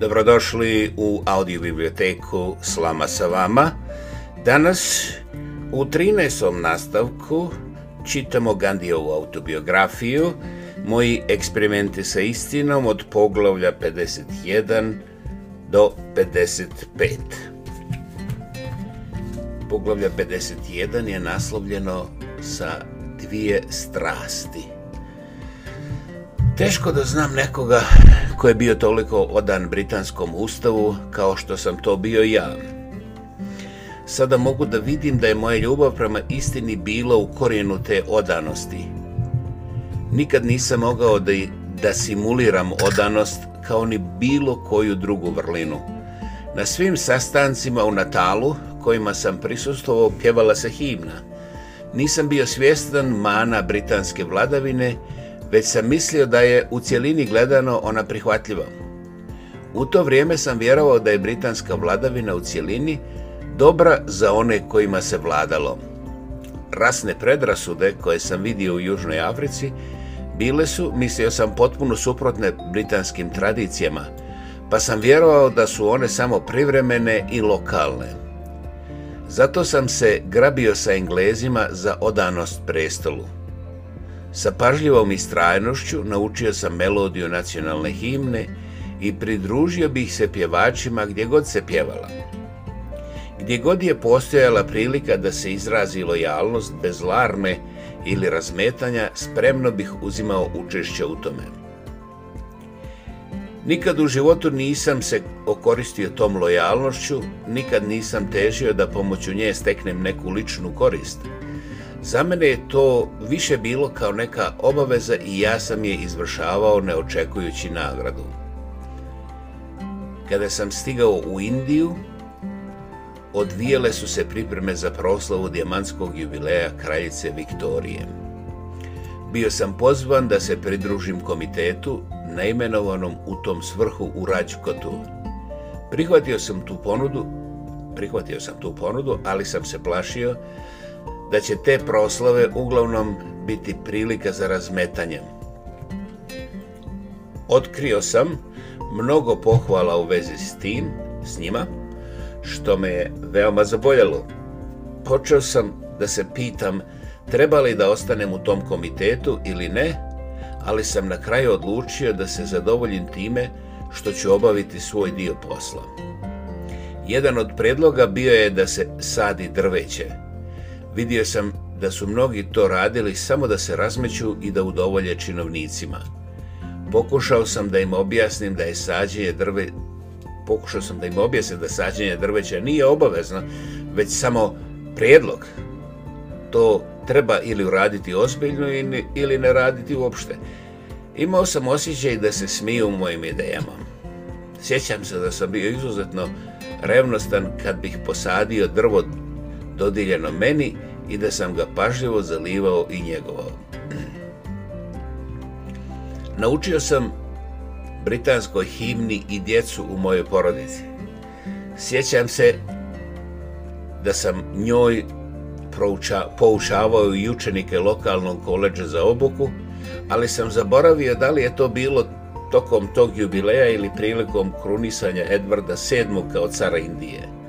Dobrodošli u audio biblioteku Slama sa vama. Danas u 13. nastavku čitamo Gandijovu autobiografiju Moji eksperimenti sa istinom od poglavlja 51 do 55. Poglavlja 51 je naslovljeno sa dvije strasti. Teško da znam nekoga koji je bio toliko odan britanskom ustavu kao što sam to bio ja. Sada mogu da vidim da je moja ljubav prema istini bila u korijenu te odanosti. Nikad nisam mogao da, da simuliram odanost kao ni bilo koju drugu vrlinu. Na svim sastancima u Natalu kojima sam prisustvovao pjevala se himna. Nisam bio svjestan mana britanske vladavine već sam mislio da je u cjelini gledano ona prihvatljiva. U to vrijeme sam vjerovao da je britanska vladavina u cjelini dobra za one kojima se vladalo. Rasne predrasude koje sam vidio u Južnoj Africi bile su, mislio sam, potpuno suprotne britanskim tradicijama, pa sam vjerovao da su one samo privremene i lokalne. Zato sam se grabio sa Englezima za odanost prestolu. Sa pažljivom istrajnošću naučio sam melodiju nacionalne himne i pridružio bih se pjevačima gdje god se pjevala. Gdje god je postojala prilika da se izrazi lojalnost bez larme ili razmetanja, spremno bih uzimao učešće u tome. Nikad u životu nisam se okoristio tom lojalnošću, nikad nisam težio da pomoću nje steknem neku ličnu korist – za mene je to više bilo kao neka obaveza i ja sam je izvršavao ne nagradu. Kada sam stigao u Indiju, odvijele su se pripreme za proslavu dijamantskog jubileja kraljice Viktorije. Bio sam pozvan da se pridružim komitetu imenovanom u tom svrhu u Rađkotu. Prihvatio sam tu ponudu, prihvatio sam tu ponudu, ali sam se plašio da će te proslave uglavnom biti prilika za razmetanje. Otkrio sam mnogo pohvala u vezi s tim, s njima, što me je veoma zaboljalo. Počeo sam da se pitam treba li da ostanem u tom komitetu ili ne, ali sam na kraju odlučio da se zadovoljim time što ću obaviti svoj dio posla. Jedan od predloga bio je da se sadi drveće, Vidio sam da su mnogi to radili samo da se razmeću i da udovolje činovnicima. Pokušao sam da im objasnim da je sađenje drve pokušao sam da im objasnim da sađenje drveća nije obavezno, već samo prijedlog. To treba ili uraditi ozbiljno ili ne raditi uopšte. Imao sam osjećaj da se smiju mojim idejama. Sjećam se da sam bio izuzetno revnostan kad bih posadio drvo dodijeljeno meni i da sam ga pažljivo zalivao i njegovao. Naučio sam britanskoj himni i djecu u mojoj porodici. Sjećam se da sam njoj prouča, poučavao i učenike lokalnog koleđa za obuku, ali sam zaboravio da li je to bilo tokom tog jubileja ili prilikom krunisanja Edvarda VII kao cara Indije.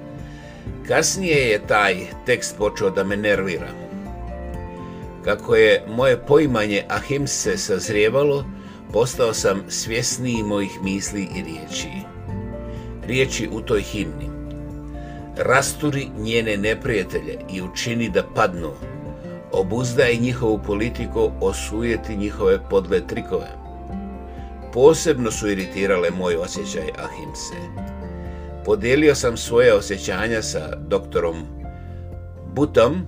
Kasnije je taj tekst počeo da me nervira. Kako je moje poimanje Ahimse sazrijevalo, postao sam svjesniji mojih misli i riječi. Riječi u toj himni. Rasturi njene neprijatelje i učini da padnu. Obuzdaj njihovu politiku, osujeti njihove podle trikove. Posebno su iritirale moj osjećaj Ahimse. Podijelio sam svoje osjećanja sa doktorom Butom,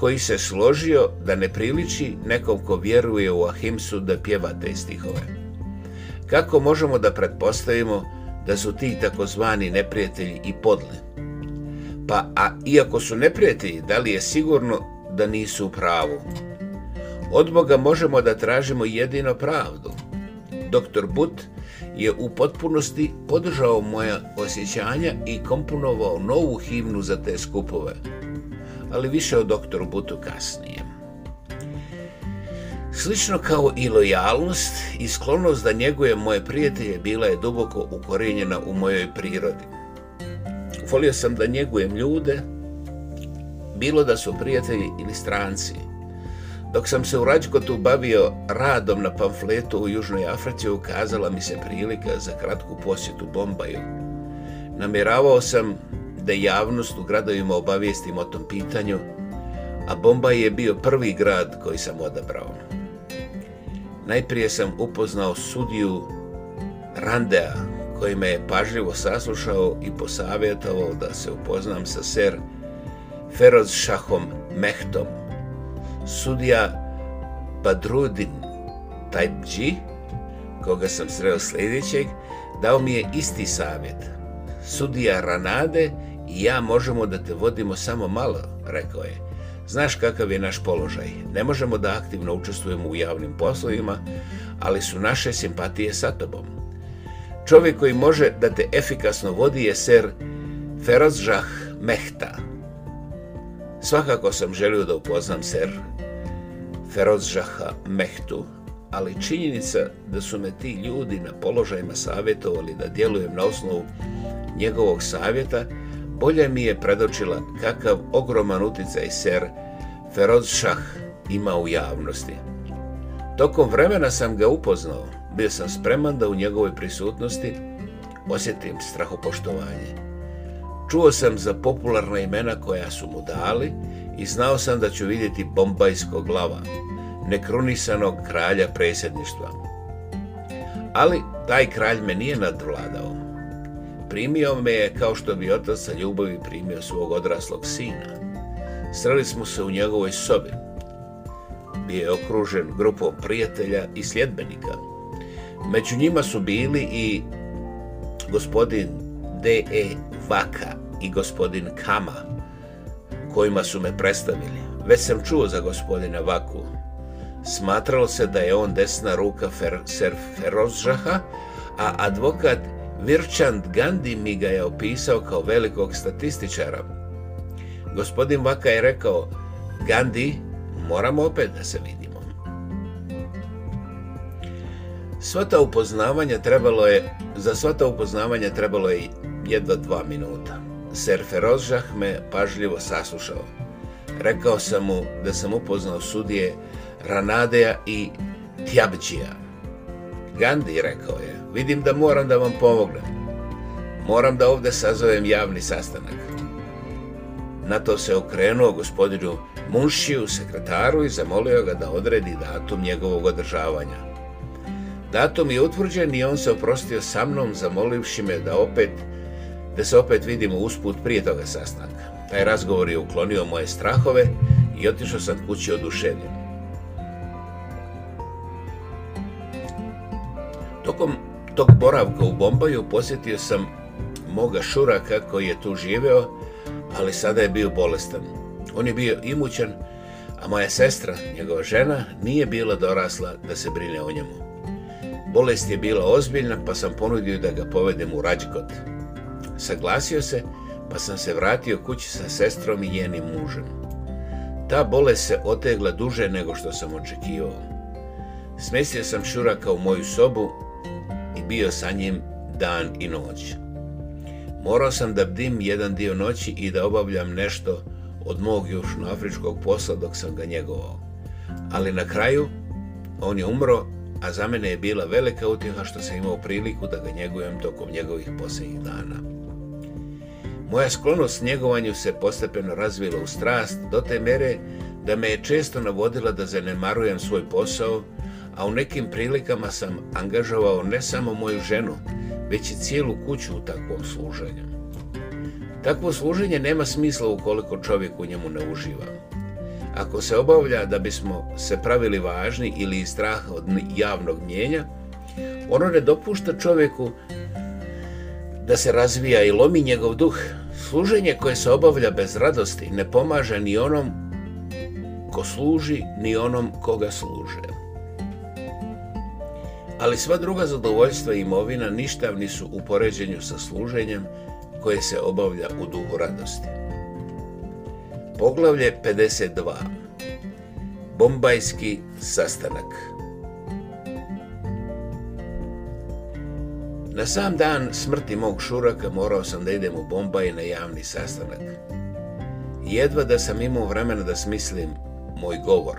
koji se složio da ne priliči nekom ko vjeruje u Ahimsu da pjeva te stihove. Kako možemo da pretpostavimo da su ti takozvani neprijatelji i podli? Pa, a iako su neprijatelji, da li je sigurno da nisu u pravu? Od Boga možemo da tražimo jedino pravdu. Dr. But je u potpunosti podržao moja osjećanja i komponovao novu himnu za te skupove, ali više o doktoru Butu kasnije. Slično kao i lojalnost i sklonost da njeguje moje prijatelje bila je duboko ukorijenjena u mojoj prirodi. Volio sam da njegujem ljude, bilo da su prijatelji ili stranci, dok sam se u Rađkotu bavio radom na pamfletu u Južnoj Africi, ukazala mi se prilika za kratku posjetu Bombaju. Namjeravao sam da javnost u gradovima obavijestim o tom pitanju, a Bombaj je bio prvi grad koji sam odabrao. Najprije sam upoznao sudiju Randea, koji me je pažljivo saslušao i posavjetovao da se upoznam sa ser Feroz Šahom Mehtom, sudija Badrudin G, koga sam sreo sljedećeg, dao mi je isti savjet. Sudija Ranade i ja možemo da te vodimo samo malo, rekao je. Znaš kakav je naš položaj. Ne možemo da aktivno učestvujemo u javnim poslovima, ali su naše simpatije sa tobom. Čovjek koji može da te efikasno vodi je ser Ferozžah Mehta, Svakako sam želio da upoznam ser Feroz Mehtu, ali činjenica da su me ti ljudi na položajima savjetovali da djelujem na osnovu njegovog savjeta, bolje mi je predočila kakav ogroman utjecaj ser Feroz ima u javnosti. Tokom vremena sam ga upoznao, bio sam spreman da u njegovoj prisutnosti osjetim strahopoštovanje. Čuo sam za popularna imena koja su mu dali i znao sam da ću vidjeti bombajskog glava, nekrunisanog kralja predsjedništva. Ali taj kralj me nije nadvladao. Primio me je kao što bi otac sa ljubavi primio svog odraslog sina. Sreli smo se u njegovoj sobi. Bio je okružen grupom prijatelja i sljedbenika. Među njima su bili i gospodin D.E. Vaka i gospodin Kama, kojima su me predstavili. Već sam čuo za gospodina Vaku. Smatralo se da je on desna ruka Fer, Ser Ferozžaha, a advokat Virchand Gandhi mi ga je opisao kao velikog statističara. Gospodin Vaka je rekao, Gandhi, moramo opet da se vidimo. trebalo je, za sva upoznavanja trebalo je jedva dva minuta. Ser Ferozžah me pažljivo saslušao. Rekao sam mu da sam upoznao sudije Ranadeja i Tjabđija. Gandhi rekao je, vidim da moram da vam pomognem. Moram da ovdje sazovem javni sastanak. Na to se okrenuo gospodinu Munšiju, sekretaru, i zamolio ga da odredi datum njegovog održavanja. Datum je utvrđen i on se oprostio sa mnom, zamolivši me da opet da se opet vidimo usput prije toga sastanka. Taj razgovor je uklonio moje strahove i otišao sam kući oduševljen. Tokom tog boravka u Bombaju posjetio sam moga šuraka koji je tu živeo, ali sada je bio bolestan. On je bio imućan, a moja sestra, njegova žena, nije bila dorasla da se brine o njemu. Bolest je bila ozbiljna, pa sam ponudio da ga povedem u Rađkot, Saglasio se, pa sam se vratio kući sa sestrom i njenim mužem. Ta bolest se otegla duže nego što sam očekivao. Smestio sam Šuraka u moju sobu i bio sa njim dan i noć. Morao sam da bdim jedan dio noći i da obavljam nešto od mog južnoafričkog posla dok sam ga njegovao. Ali na kraju on je umro, a za mene je bila velika utjeha što sam imao priliku da ga njegujem tokom njegovih posljednjih dana. Moja sklonost njegovanju se postepeno razvila u strast do te mere da me je često navodila da zanemarujem svoj posao, a u nekim prilikama sam angažovao ne samo moju ženu, već i cijelu kuću u takvom služenju. Takvo služenje nema smisla ukoliko čovjek u njemu ne uživa. Ako se obavlja da bismo se pravili važni ili strah od javnog mjenja, ono ne dopušta čovjeku da se razvija i lomi njegov duh, služenje koje se obavlja bez radosti ne pomaže ni onom ko služi, ni onom koga služe. Ali sva druga zadovoljstva i imovina ništavni su u poređenju sa služenjem koje se obavlja u duhu radosti. Poglavlje 52. Bombajski sastanak Na sam dan smrti mog šuraka morao sam da idem u Bombaj na javni sastanak. Jedva da sam imao vremena da smislim moj govor.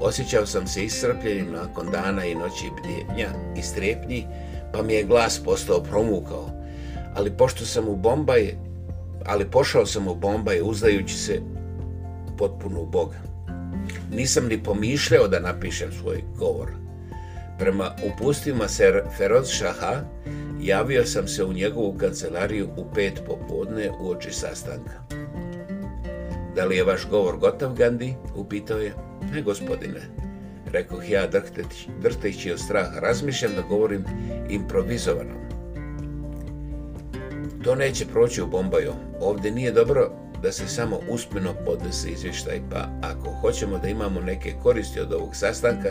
Osjećao sam se iscrpljenim nakon dana i noći bdjenja i strepnji, pa mi je glas postao promukao. Ali pošto sam u Bombaj, ali pošao sam u Bombaj uzdajući se potpuno u Boga. Nisam ni pomišljao da napišem svoj govor. Prema Ser Feroz Šaha javio sam se u njegovu kancelariju u pet popodne u oči sastanka. Da li je vaš govor gotov, Gandhi? Upitao je. Ne, gospodine. Rekoh ja drhteći od straha. Razmišljam da govorim improvizovano. To neće proći u Bombaju. Ovdje nije dobro da se samo uspjeno podnese izvještaj, pa ako hoćemo da imamo neke koristi od ovog sastanka,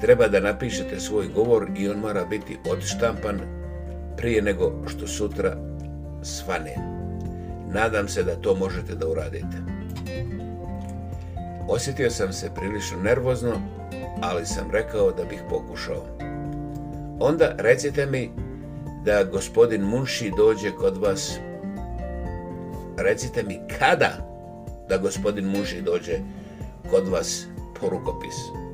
Treba da napišete svoj govor i on mora biti odštampan prije nego što sutra svane. Nadam se da to možete da uradite. Osjetio sam se prilično nervozno, ali sam rekao da bih pokušao. Onda recite mi da gospodin Munši dođe kod vas. Recite mi kada da gospodin Munši dođe kod vas porukopis.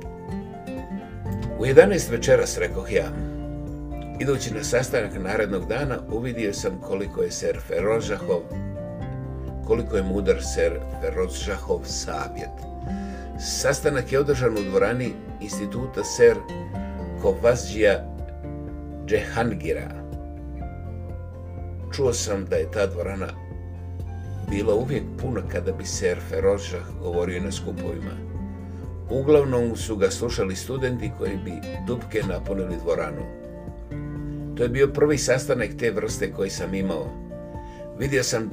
U 11 večeras rekoh ja, idući na sastanak narednog dana uvidio sam koliko je ser Ferozžahov, koliko je mudar ser Ferozžahov savjet. Sastanak je održan u dvorani instituta ser Kovazđija Džehangira. Čuo sam da je ta dvorana bila uvijek puna kada bi ser Ferozžah govorio na skupovima. Uglavnom su ga slušali studenti koji bi dupke napunili dvoranu. To je bio prvi sastanak te vrste koji sam imao. Vidio sam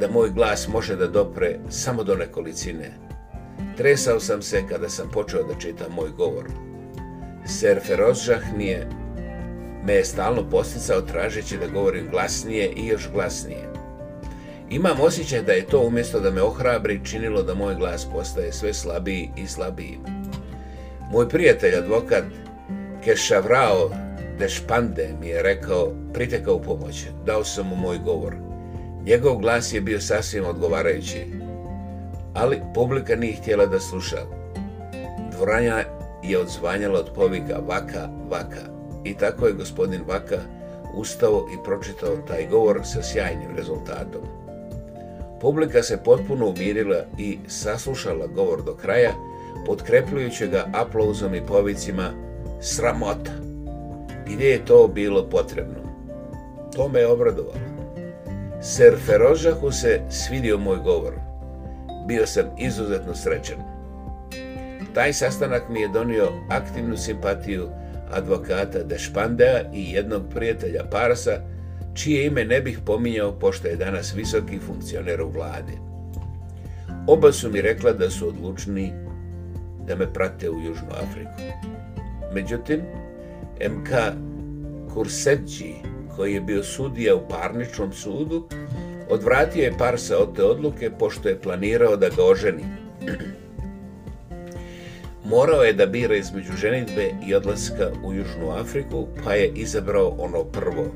da moj glas može da dopre samo do nekolicine. Tresao sam se kada sam počeo da čitam moj govor. Ser Feroz nije me je stalno posticao tražeći da govorim glasnije i još glasnije. Imam osjećaj da je to umjesto da me ohrabri činilo da moj glas postaje sve slabiji i slabiji. Moj prijatelj, advokat Kešavrao špande mi je rekao, pritekao pomoć, dao sam mu moj govor. Njegov glas je bio sasvim odgovarajući, ali publika nije htjela da sluša. Dvoranja je odzvanjala od povika Vaka, Vaka. I tako je gospodin Vaka ustao i pročitao taj govor sa sjajnim rezultatom. Publika se potpuno umirila i saslušala govor do kraja, potkrepljujući ga aplauzom i povicima sramota. Gdje je to bilo potrebno? To me je obradovalo. Ser Ferožahu se svidio moj govor. Bio sam izuzetno srećan. Taj sastanak mi je donio aktivnu simpatiju advokata Dešpandea i jednog prijatelja Parsa, čije ime ne bih pominjao pošto je danas visoki funkcioner u vlade. Oba su mi rekla da su odlučni da me prate u Južnu Afriku. Međutim, MK Kursedži, koji je bio sudija u parničnom sudu, odvratio je Parsa od te odluke pošto je planirao da ga oženi. Morao je da bira između ženitbe i odlaska u Južnu Afriku, pa je izabrao ono prvo,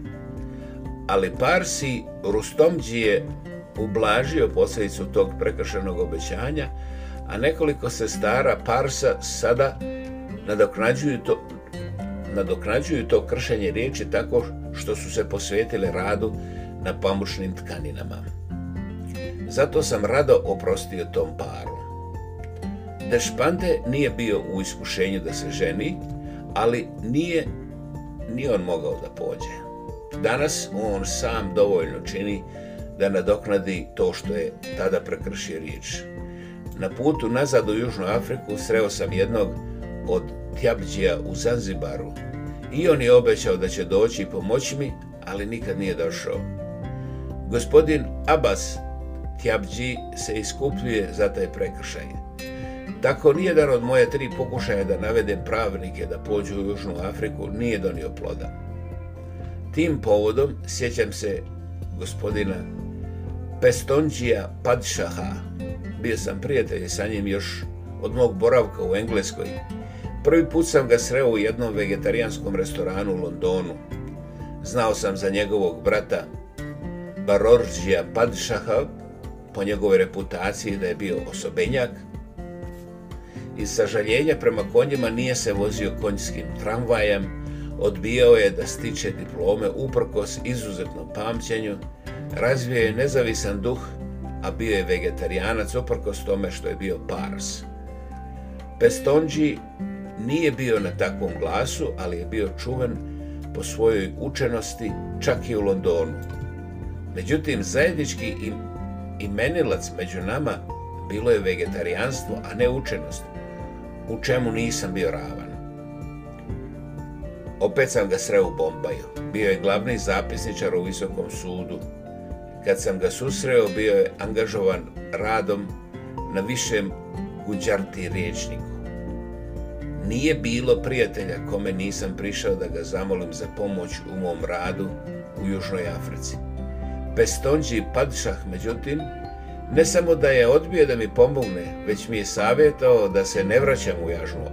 ali Parsi Rustomđije ublažio posljedicu tog prekršenog obećanja, a nekoliko se stara Parsa sada nadoknađuju to, nadoknađuju to kršenje riječi tako što su se posvetile radu na pamučnim tkaninama. Zato sam rado oprostio tom paru. Dešpante nije bio u iskušenju da se ženi, ali nije ni on mogao da pođe. Danas on sam dovoljno čini da nadoknadi to što je tada prekršio riječ. Na putu nazad u Južnu Afriku sreo sam jednog od Tjabđija u Zanzibaru. I on je obećao da će doći i pomoći mi, ali nikad nije došao. Gospodin Abbas Tjabđi se iskupljuje za taj prekršaj. Tako nijedan od moje tri pokušaja da navedem pravnike da pođu u Južnu Afriku nije donio ploda. Tim povodom sjećam se gospodina Pestonđija Padšaha. Bio sam prijatelj sa njim još od mog boravka u Engleskoj. Prvi put sam ga sreo u jednom vegetarijanskom restoranu u Londonu. Znao sam za njegovog brata Barorđija Padšaha po njegovoj reputaciji da je bio osobenjak. Iz sažaljenja prema konjima nije se vozio konjskim tramvajem, odbijao je da stiče diplome uprkos izuzetnom pamćenju, razvio je nezavisan duh, a bio je vegetarijanac uprkos tome što je bio pars. Pestonđi nije bio na takvom glasu, ali je bio čuven po svojoj učenosti čak i u Londonu. Međutim, zajednički imenilac među nama bilo je vegetarijanstvo, a ne učenost, u čemu nisam bio ravan. Opet sam ga sreo u Bombaju. Bio je glavni zapisničar u Visokom sudu. Kad sam ga susreo, bio je angažovan radom na višem guđarti riječniku. Nije bilo prijatelja kome nisam prišao da ga zamolim za pomoć u mom radu u Južnoj Africi. Pestonđi Padšah, međutim, ne samo da je odbio da mi pomogne, već mi je savjetao da se ne vraćam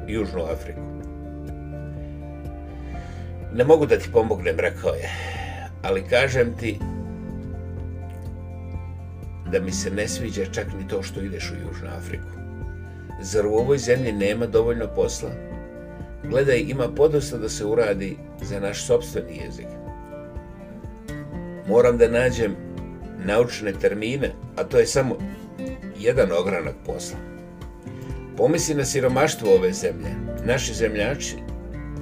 u Južnu Afriku. Ne mogu da ti pomognem, rekao je. Ali kažem ti da mi se ne sviđa čak ni to što ideš u Južnu Afriku. Zar u ovoj zemlji nema dovoljno posla? Gledaj, ima podosta da se uradi za naš sopstveni jezik. Moram da nađem naučne termine, a to je samo jedan ogranak posla. Pomisli na siromaštvo ove zemlje. Naši zemljači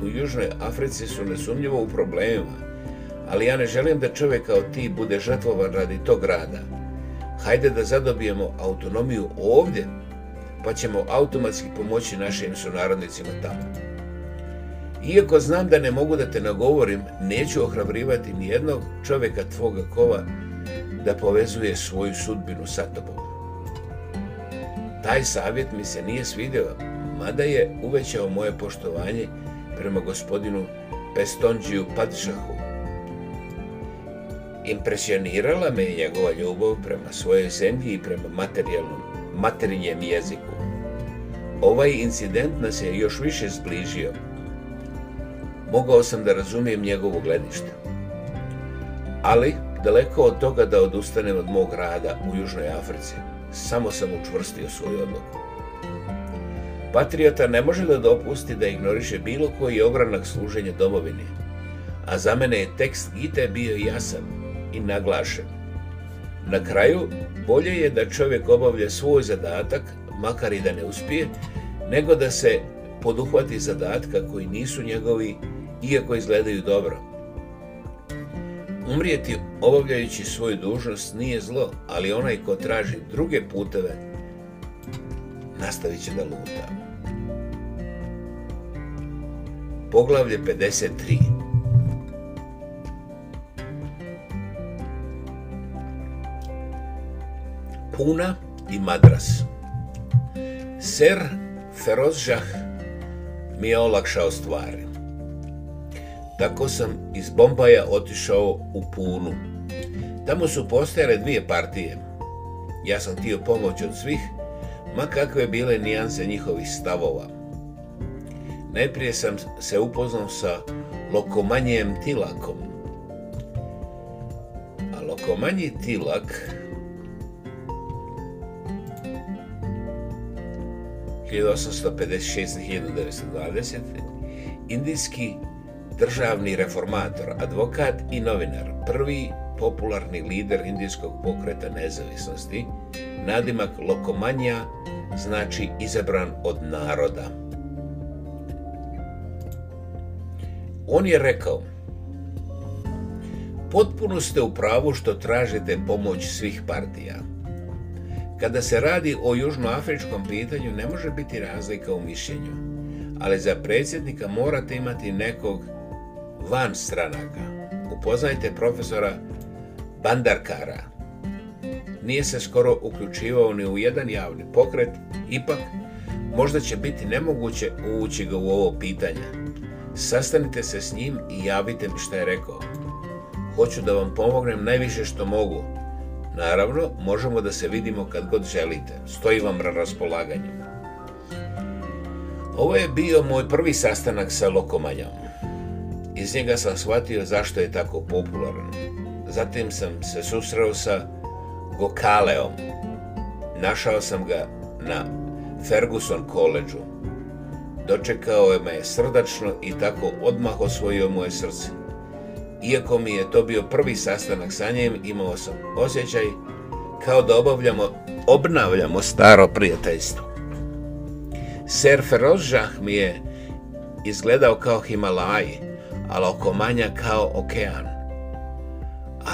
u Južnoj Africi su nesumnjivo u problemima, ali ja ne želim da čovjek kao ti bude žrtvovan radi tog rada. Hajde da zadobijemo autonomiju ovdje, pa ćemo automatski pomoći našim sunarodnicima tamo. Iako znam da ne mogu da te nagovorim, neću ohrabrivati ni jednog čovjeka tvoga kova da povezuje svoju sudbinu sa tobom. Taj savjet mi se nije svidio, mada je uvećao moje poštovanje prema gospodinu Pestonđiju Padžahu. Impresionirala me njegova ljubav prema svojoj zemlji i prema materijalnom, materinjem jeziku. Ovaj incident nas je još više zbližio. Mogao sam da razumijem njegovo gledište. Ali, daleko od toga da odustanem od mog rada u Južnoj Africi, samo sam učvrstio svoju odluku. Patriota ne može da dopusti da ignoriše bilo koji ogranak služenja domovine. a za mene je tekst Gite bio jasan i naglašen. Na kraju, bolje je da čovjek obavlja svoj zadatak, makar i da ne uspije, nego da se poduhvati zadatka koji nisu njegovi, iako izgledaju dobro. Umrijeti obavljajući svoju dužnost nije zlo, ali onaj ko traži druge puteve, nastavit će da luta. poglavlje 53. Puna i Madras Ser Ferozžah mi je olakšao stvari. Tako sam iz Bombaja otišao u Punu. Tamo su postojale dvije partije. Ja sam htio pomoć od svih, ma kakve bile nijanse njihovih stavova Najprije sam se upoznao sa Lokomanjem Tilakom. A Lokomanji Tilak 1856-1920 indijski državni reformator, advokat i novinar, prvi popularni lider indijskog pokreta nezavisnosti, nadimak Lokomanja znači izabran od naroda. On je rekao, potpuno ste u pravu što tražite pomoć svih partija. Kada se radi o južnoafričkom pitanju ne može biti razlika u mišljenju, ali za predsjednika morate imati nekog van stranaka. Upoznajte profesora Bandarkara. Nije se skoro uključivao ni u jedan javni pokret, ipak možda će biti nemoguće ući ga u ovo pitanje Sastanite se s njim i javite mi što je rekao. Hoću da vam pomognem najviše što mogu. Naravno, možemo da se vidimo kad god želite. Stoji vam na raspolaganju. Ovo je bio moj prvi sastanak sa Lokomanjom. Iz njega sam shvatio zašto je tako popularan. Zatim sam se susreo sa Gokaleom. Našao sam ga na Ferguson koleđu Dočekao je me srdačno i tako odmah osvojio moje srce. Iako mi je to bio prvi sastanak sa njim, imao sam osjećaj kao da obavljamo, obnavljamo staro prijateljstvo. Ser Ferozžah mi je izgledao kao Himalaji, ali oko manja kao okean.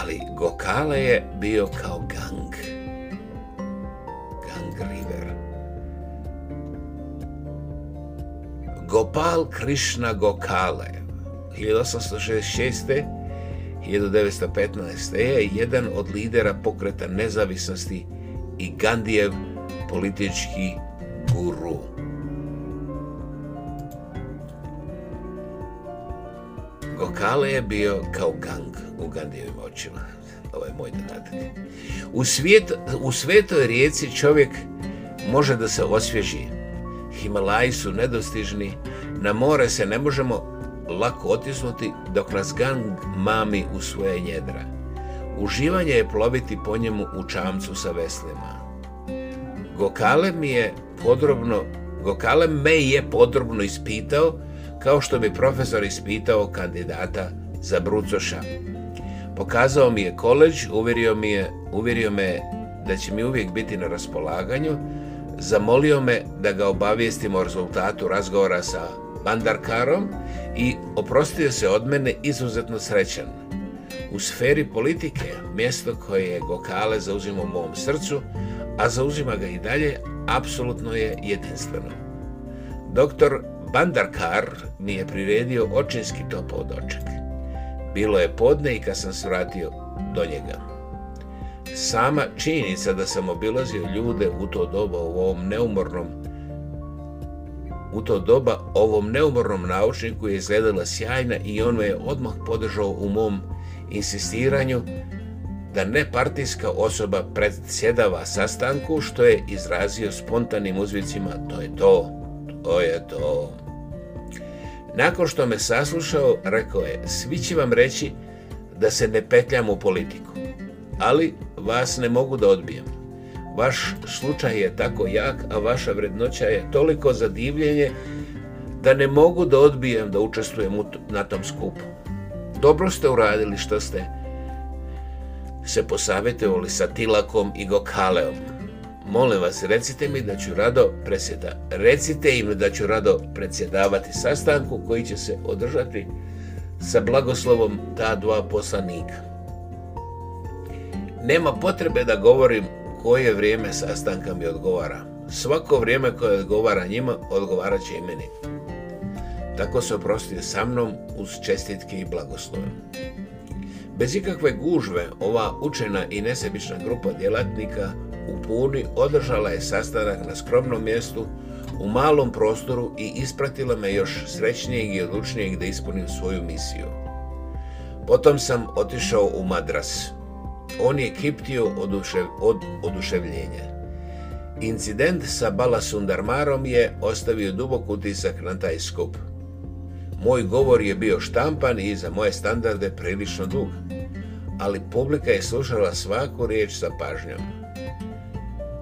Ali Gokale je bio kao gang. Gopal Krishna Gokale 1866. 1915. je jedan od lidera pokreta nezavisnosti i Gandijev politički guru. Gokale je bio kao gang u Gandijevim očima. Ovo je moj dodatak. U, u svetoj rijeci čovjek može da se osvježi, Himalaji su nedostižni, na more se ne možemo lako otisnuti dok nas gang mami u svoje njedra. Uživanje je ploviti po njemu u čamcu sa veslima. Gokale mi je podrobno, Gokale me je podrobno ispitao kao što bi profesor ispitao kandidata za brucoša. Pokazao mi je koleđ, uvjerio, mi je, uvjerio me da će mi uvijek biti na raspolaganju, zamolio me da ga obavijestim o rezultatu razgovora sa Bandarkarom i oprostio se od mene izuzetno srećan. U sferi politike, mjesto koje je Gokale zauzima u mom srcu, a zauzima ga i dalje, apsolutno je jedinstveno. Doktor Bandarkar mi je priredio očinski od doček. Bilo je podne i kad sam svratio do njega sama činjenica da sam obilazio ljude u to doba u ovom neumornom u to doba ovom neumornom naučniku je izgledala sjajna i on me je odmah podržao u mom insistiranju da partijska osoba predsjedava sastanku što je izrazio spontanim uzvicima to je to, to je to. Nakon što me saslušao, rekao je, svi će vam reći da se ne petljam u politiku ali vas ne mogu da odbijem. Vaš slučaj je tako jak, a vaša vrednoća je toliko za divljenje da ne mogu da odbijem da učestvujem na tom skupu. Dobro ste uradili što ste se posavjetovali sa Tilakom i Gokaleom. Molim vas, recite mi da ću rado presjeda. Recite im da ću rado predsjedavati sastanku koji će se održati sa blagoslovom ta dva poslanika. Nema potrebe da govorim koje vrijeme sastanka mi odgovara. Svako vrijeme koje odgovara njima, odgovara će i meni. Tako se oprostio sa mnom uz čestitke i blagoslove. Bez ikakve gužve ova učena i nesebična grupa djelatnika u Puni održala je sastanak na skromnom mjestu u malom prostoru i ispratila me još srećnijeg i odlučnijeg da ispunim svoju misiju. Potom sam otišao u Madras, on je kiptio od oduševljenja. Incident sa Balasundarmarom je ostavio dubok utisak na taj skup. Moj govor je bio štampan i za moje standarde prilično dug, ali publika je slušala svaku riječ sa pažnjom.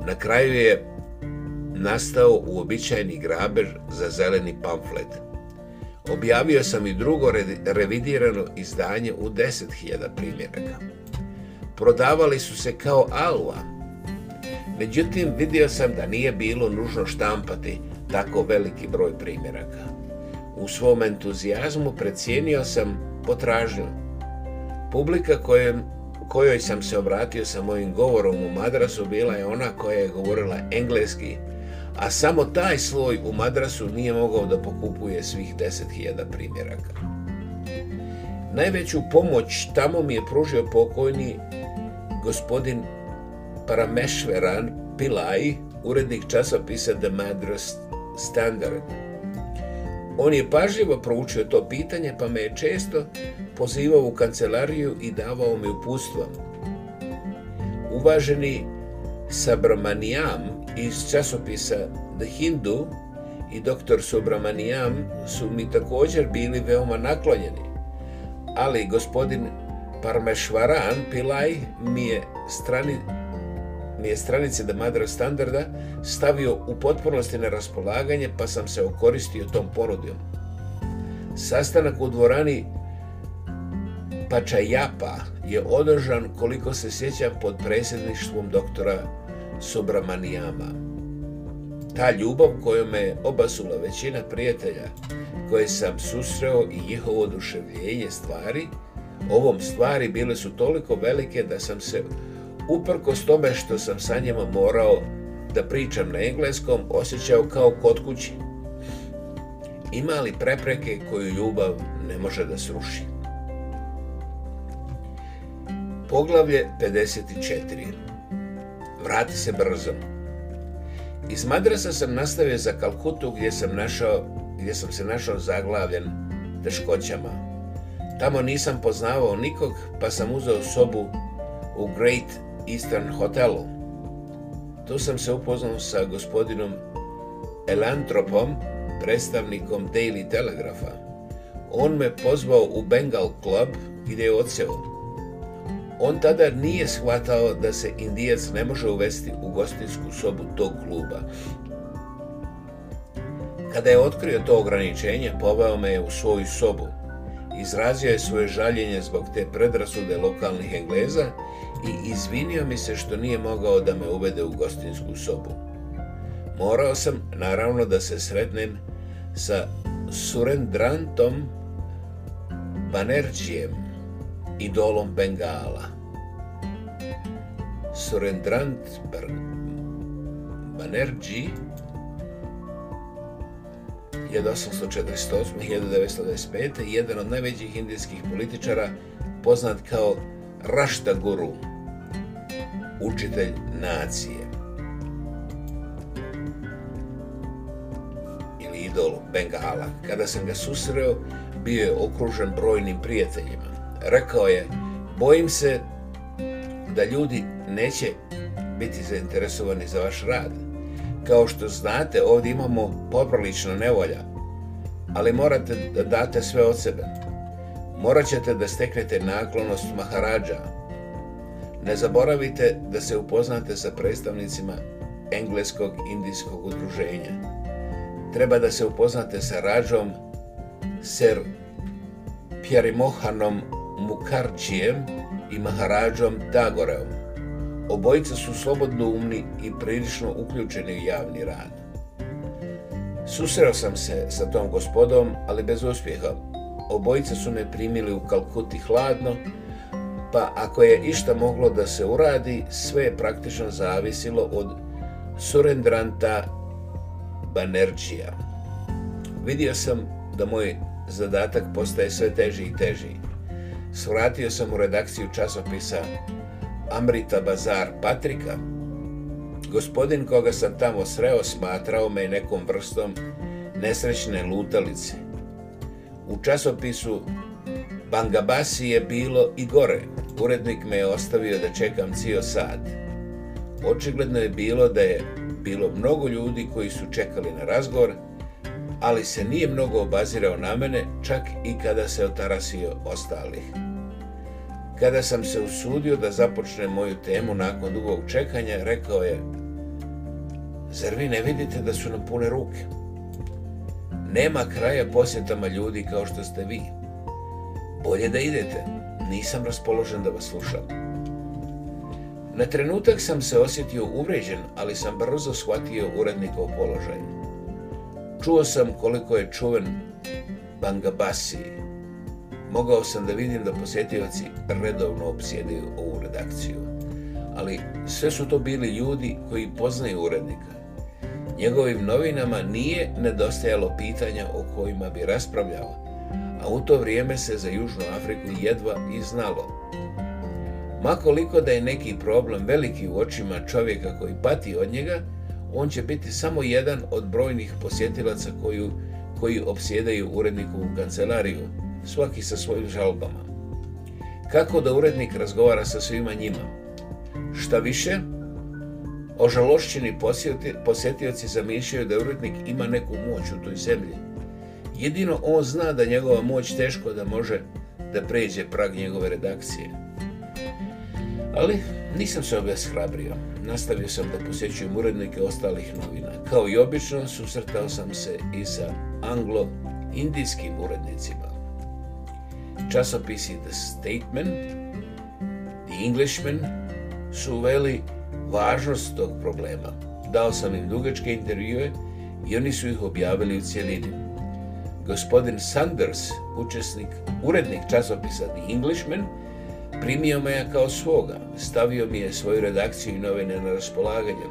Na kraju je nastao uobičajeni grabež za zeleni pamflet. Objavio sam i drugo revidirano izdanje u 10.000 primjeraka prodavali su se kao alua. Međutim, vidio sam da nije bilo nužno štampati tako veliki broj primjeraka. U svom entuzijazmu precijenio sam potražnju. Publika kojoj sam se obratio sa mojim govorom u madrasu bila je ona koja je govorila engleski, a samo taj sloj u madrasu nije mogao da pokupuje svih 10.000 primjeraka. Najveću pomoć tamo mi je pružio pokojni gospodin Parameshveran Pillai, urednik časopisa The Madras Standard. On je pažljivo proučio to pitanje, pa me je često pozivao u kancelariju i davao mi uputstva. Uvaženi Sabramanijam iz časopisa The Hindu i doktor Subramanijam su mi također bili veoma naklonjeni, ali gospodin Parmešvara Anpilaj mi je, strani, stranice The Standarda stavio u potpunosti na raspolaganje pa sam se okoristio tom ponudom. Sastanak u dvorani Pačajapa je održan koliko se sjećam pod predsjedništvom doktora Subramanijama. Ta ljubav koju me obasula većina prijatelja koje sam susreo i njihovo oduševljenje stvari – ovom stvari bile su toliko velike da sam se, uprkos tome što sam sa njima morao da pričam na engleskom, osjećao kao kod kući. Ima li prepreke koju ljubav ne može da sruši? Poglavlje 54 Vrati se brzo Iz Madrasa sam nastavio za Kalkutu gdje sam, našao, gdje sam se našao zaglavljen teškoćama Tamo nisam poznavao nikog, pa sam uzeo sobu u Great Eastern hotelu. Tu sam se upoznao sa gospodinom Elantropom, predstavnikom Daily Telegrafa. On me pozvao u Bengal Club gdje je odseo. On tada nije shvatao da se indijac ne može uvesti u gostinsku sobu tog kluba. Kada je otkrio to ograničenje, poveo me je u svoju sobu. Izrazio je svoje žaljenje zbog te predrasude lokalnih Engleza i izvinio mi se što nije mogao da me uvede u gostinsku sobu. Morao sam, naravno, da se sretnem sa Surendrantom Banerđijem, idolom Bengala. Surendrant 1848. 1925. jedan od najvećih indijskih političara poznat kao Rašta Guru, učitelj nacije. Ili idol Bengala. Kada sam ga susreo, bio je okružen brojnim prijateljima. Rekao je, bojim se da ljudi neće biti zainteresovani za vaš rad kao što znate, ovdje imamo poprilično nevolja, ali morate da date sve od sebe. Morat ćete da steknete naklonost maharadža. Ne zaboravite da se upoznate sa predstavnicima Engleskog indijskog udruženja. Treba da se upoznate sa Rađom, Ser Pjerimohanom Mukarčijem i maharadžom Tagoreom. Obojica su slobodno umni i prilično uključeni u javni rad. Susreo sam se sa tom gospodom, ali bez uspjeha. Obojica su me primili u Kalkuti hladno, pa ako je išta moglo da se uradi, sve je praktično zavisilo od Surendranta Banerđija. Vidio sam da moj zadatak postaje sve teži i teži. Svratio sam u redakciju časopisa Amrita Bazar Patrika, gospodin koga sam tamo sreo smatrao me nekom vrstom nesrećne lutalice. U časopisu Bangabasi je bilo i gore. Urednik me je ostavio da čekam cijel sad. Očigledno je bilo da je bilo mnogo ljudi koji su čekali na razgovor, ali se nije mnogo obazirao na mene, čak i kada se otarasio ostalih. Kada sam se usudio da započne moju temu nakon dugog čekanja, rekao je Zar vi ne vidite da su nam pune ruke? Nema kraja posjetama ljudi kao što ste vi. Bolje da idete. Nisam raspoložen da vas slušam. Na trenutak sam se osjetio uvređen, ali sam brzo shvatio u položaju. Čuo sam koliko je čuven Bangabasi, mogao sam da vidim da posjetioci redovno obsjedaju ovu redakciju. Ali sve su to bili ljudi koji poznaju urednika. Njegovim novinama nije nedostajalo pitanja o kojima bi raspravljao, a u to vrijeme se za Južnu Afriku jedva i znalo. Makoliko da je neki problem veliki u očima čovjeka koji pati od njega, on će biti samo jedan od brojnih posjetilaca koju, koji opsjedaju urednikovu kancelariju, svaki sa svojim žalbama. Kako da urednik razgovara sa svima njima? Šta više, ožalošćeni posjetioci zamišljaju da urednik ima neku moć u toj zemlji. Jedino on zna da njegova moć teško da može da pređe prag njegove redakcije. Ali nisam se obeshrabrio. Nastavio sam da posjećujem urednike ostalih novina. Kao i obično, susretao sam se i sa anglo-indijskim urednicima časopisi The Statement, The Englishman su uveli važnost tog problema. Dao sam im dugačke intervjue i oni su ih objavili u cijelini. Gospodin Sanders, učesnik, urednik časopisa The Englishman, primio me je kao svoga, stavio mi je svoju redakciju i novine na raspolaganje.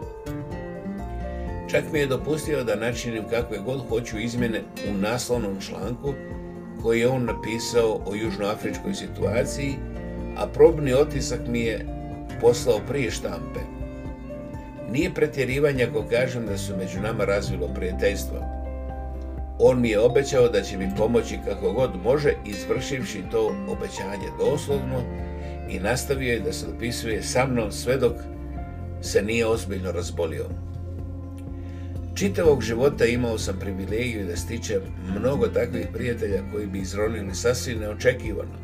Čak mi je dopustio da načinim kakve god hoću izmjene u naslovnom članku koji je on napisao o južnoafričkoj situaciji, a probni otisak mi je poslao prije štampe. Nije pretjerivanje ako kažem da su među nama razvilo prijateljstvo. On mi je obećao da će mi pomoći kako god može, izvršivši to obećanje doslovno i nastavio je da se dopisuje sa mnom sve dok se nije ozbiljno razbolio. Čitavog života imao sam privilegiju da stičem mnogo takvih prijatelja koji bi izronili sasvim neočekivano.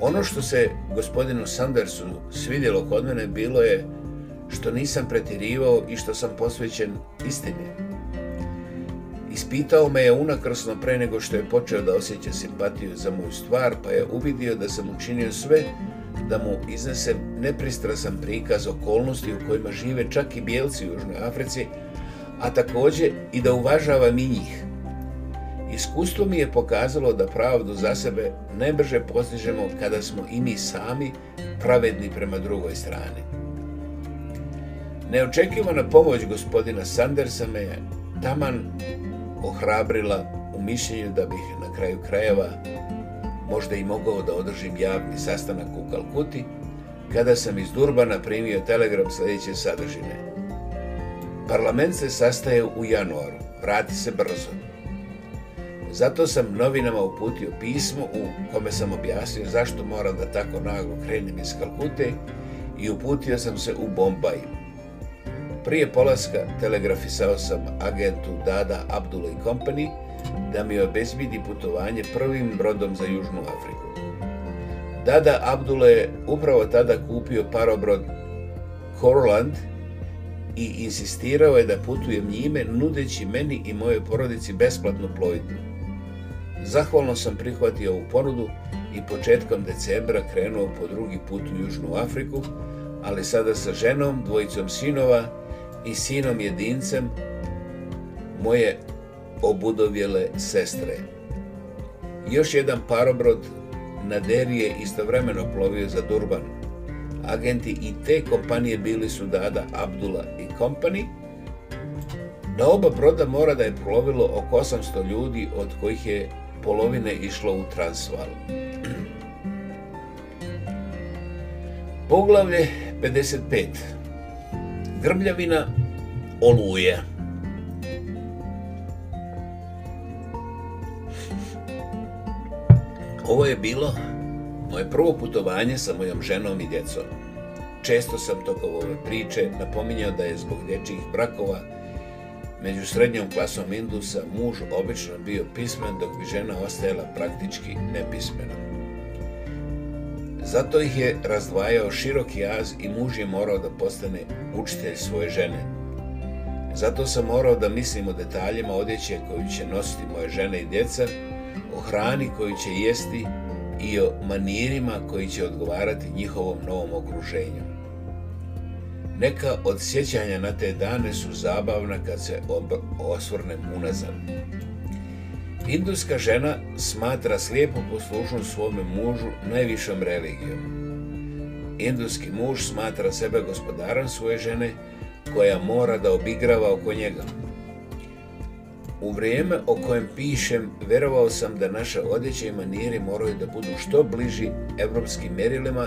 Ono što se gospodinu Sandersu svidjelo kod mene bilo je što nisam pretjerivao i što sam posvećen istinje. Ispitao me je unakrsno pre nego što je počeo da osjeća simpatiju za moju stvar, pa je uvidio da sam učinio sve da mu iznesem nepristrasan prikaz okolnosti u kojima žive čak i bijelci u Južnoj Africi, a također i da uvažavam i njih. Iskustvo mi je pokazalo da pravdu za sebe najbrže postižemo kada smo i mi sami pravedni prema drugoj strani. Neočekivana pomoć gospodina Sandersa me je taman ohrabrila u mišljenju da bih na kraju krajeva možda i mogao da održim javni sastanak u Kalkuti, kada sam iz Durbana primio telegram sljedeće sadržine. Parlament se sastaje u januaru, vrati se brzo. Zato sam novinama uputio pismo u kome sam objasnio zašto moram da tako naglo krenem iz Kalkute i uputio sam se u Bombaj. Prije polaska telegrafisao sam agentu Dada Abdullah Company da mi obezbidi putovanje prvim brodom za Južnu Afriku. Dada Abdullah je upravo tada kupio parobrod Corland i insistirao je da putujem njime nudeći meni i mojoj porodici besplatnu plovidbu. Zahvalno sam prihvatio ovu ponudu i početkom decembra krenuo po drugi put u Južnu Afriku, ali sada sa ženom, dvojicom sinova i sinom jedincem moje obudovjele sestre. Još jedan parobrod na Derije istovremeno plovio za Durban, agenti i te kompanije bili su Dada, Abdula i Company. Na oba broda mora da je plovilo oko 800 ljudi, od kojih je polovine išlo u transval. Poglavlje 55. Grmljavina oluje. Ovo je bilo moje prvo putovanje sa mojom ženom i djecom. Često sam tokom ove priče napominjao da je zbog dječjih brakova među srednjom klasom Indusa muž obično bio pismen dok bi žena ostajala praktički nepismena. Zato ih je razdvajao široki jaz i muž je morao da postane učitelj svoje žene. Zato sam morao da mislim o detaljima odjeće koju će nositi moje žene i djeca, o hrani koju će jesti i o manirima koji će odgovarati njihovom novom okruženju. Neka od sjećanja na te dane su zabavna kad se osvrnem unazad. Induska žena smatra slijepo poslušnost svome mužu najvišom religijom. Induski muž smatra sebe gospodaran svoje žene koja mora da obigrava oko njega. U vrijeme o kojem pišem, vjerovao sam da naša odjeće i maniri moraju da budu što bliži evropskim merilima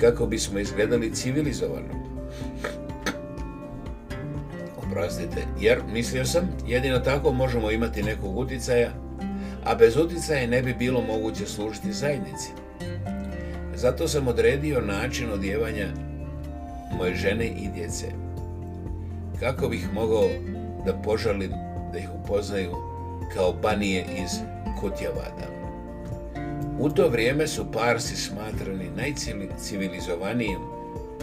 kako bismo izgledali civilizovano. Oprostite, jer mislio sam, jedino tako možemo imati nekog uticaja, a bez uticaja ne bi bilo moguće služiti zajednici. Zato sam odredio način odjevanja moje žene i djece. Kako bih mogao da požalim da ih upoznaju kao banije iz kutjavada. U to vrijeme su Parsi smatrani najcivilizovanijim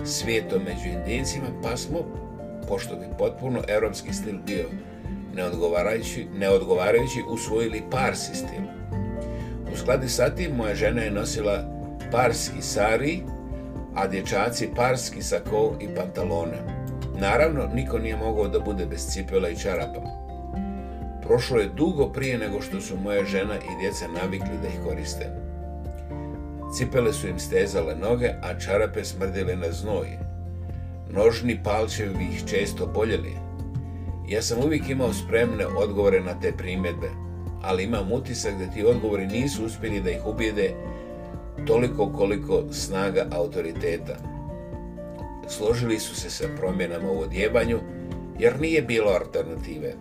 svijetom među indijcima pa smo, pošto bi potpuno europski stil bio neodgovarajući, neodgovarajući usvojili Parsi stil. U skladi sa tim moja žena je nosila parski sari, a dječaci parski sako i pantalone. Naravno, niko nije mogao da bude bez cipela i čarapa. Prošlo je dugo prije nego što su moja žena i djeca navikli da ih koriste. Cipele su im stezale noge, a čarape smrdile na znoj Nožni palčevi bi ih često boljeli. Ja sam uvijek imao spremne odgovore na te primjedbe, ali imam utisak da ti odgovori nisu uspjeli da ih ubijede toliko koliko snaga autoriteta. Složili su se sa promjenama u odjebanju, jer nije bilo alternative.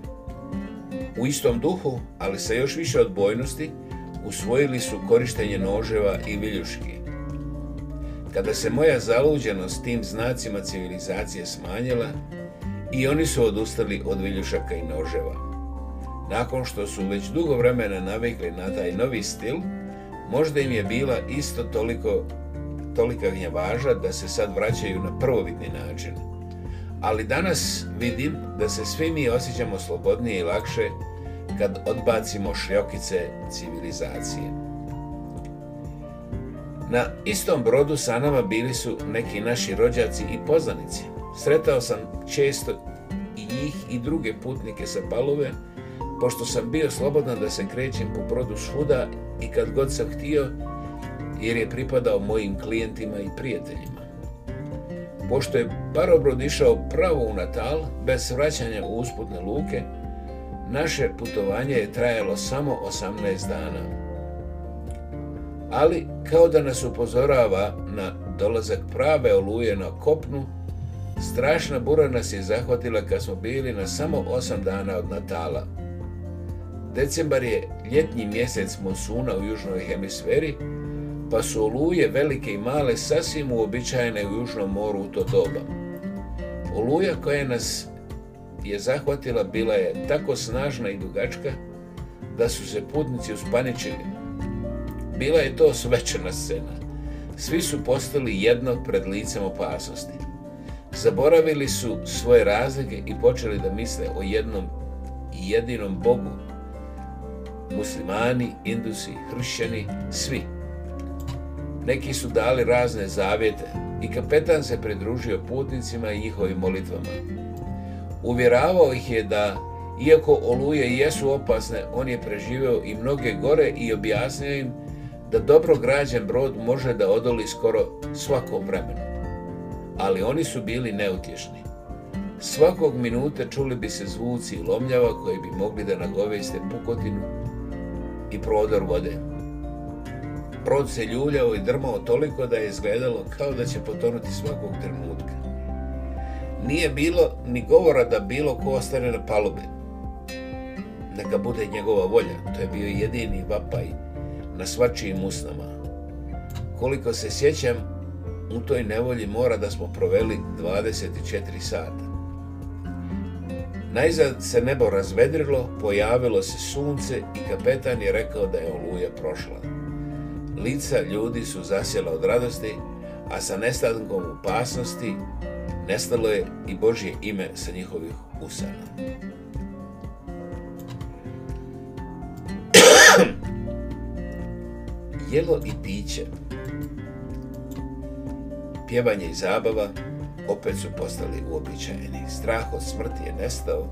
U istom duhu, ali sa još više odbojnosti, usvojili su korištenje noževa i viljuški. Kada se moja zaluđenost tim znacima civilizacije smanjila, i oni su odustali od viljušaka i noževa. Nakon što su već dugo vremena navikli na taj novi stil, možda im je bila isto toliko, tolika gnjavaža da se sad vraćaju na prvobitni način ali danas vidim da se svi mi osjećamo slobodnije i lakše kad odbacimo šljokice civilizacije. Na istom brodu sa nama bili su neki naši rođaci i poznanici. Sretao sam često i njih i druge putnike sa palove pošto sam bio slobodan da se krećem po brodu svuda i kad god sam htio, jer je pripadao mojim klijentima i prijateljima. Pošto je parobrod išao pravo u Natal, bez vraćanja u usputne luke, naše putovanje je trajalo samo 18 dana. Ali, kao da nas upozorava na dolazak prave oluje na kopnu, strašna bura nas je zahvatila kad smo bili na samo 8 dana od Natala. Decembar je ljetni mjesec monsuna u južnoj hemisferi, pa su oluje velike i male sasvim uobičajene u Južnom moru u to doba. Oluja koja nas je zahvatila bila je tako snažna i dugačka da su se putnici uspaničili. Bila je to svečana scena. Svi su postali jedno pred licem opasnosti. Zaboravili su svoje razlike i počeli da misle o jednom i jedinom Bogu. Muslimani, Indusi, Hršćani, svi. Neki su dali razne zavjete i kapetan se pridružio putnicima i njihovim molitvama. Uvjeravao ih je da, iako oluje jesu opasne, on je preživeo i mnoge gore i objasnio im da dobro građen brod može da odoli skoro svakom vremenu. Ali oni su bili neutješni. Svakog minute čuli bi se zvuci i lomljava koji bi mogli da nagoveste pukotinu i prodor vode. Brod se ljuljao i drmao toliko da je izgledalo kao da će potonuti svakog trenutka. Nije bilo ni govora da bilo ko ostane na palube. Neka bude njegova volja, to je bio jedini vapaj na svačijim usnama. Koliko se sjećam, u toj nevolji mora da smo proveli 24 sata. Najzad se nebo razvedrilo, pojavilo se sunce i kapetan je rekao da je oluja prošla lica ljudi su zasjela od radosti, a sa nestankom opasnosti nestalo je i Božje ime sa njihovih usana. Jelo i piće, pjevanje i zabava opet su postali uobičajeni. Strah od smrti je nestao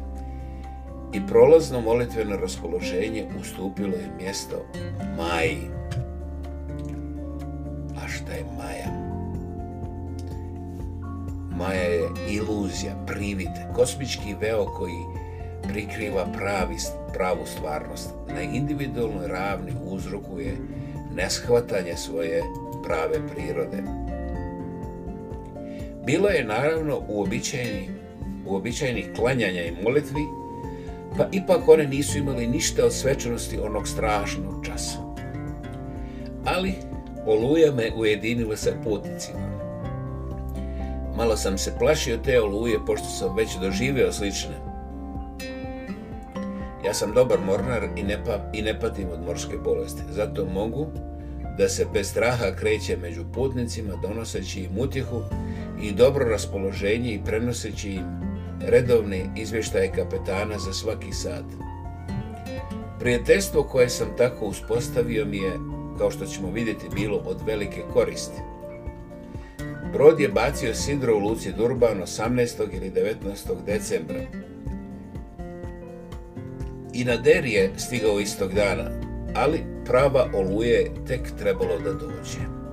i prolazno molitveno raspoloženje ustupilo je mjesto maji. A šta je Maja? Maja je iluzija, privid, kosmički veo koji prikriva pravi, pravu stvarnost. Na individualnoj ravni uzrokuje neshvatanje svoje prave prirode. Bilo je naravno uobičajeni, uobičajenih klanjanja i molitvi, pa ipak one nisu imali ništa od svečanosti onog strašnog časa. Ali Oluja me ujedinila sa putnicima. Malo sam se plašio te oluje pošto sam već doživio slične. Ja sam dobar mornar i ne, pa, i ne patim od morske bolesti. Zato mogu da se bez straha kreće među putnicima donoseći im utjehu i dobro raspoloženje i prenoseći im redovni izvještaj kapetana za svaki sat. Prijateljstvo koje sam tako uspostavio mi je kao što ćemo vidjeti, bilo od velike koristi. Brod je bacio sindro u Luci Durban 18. ili 19. decembra. I na Der je stigao istog dana, ali prava oluje tek trebalo da dođe.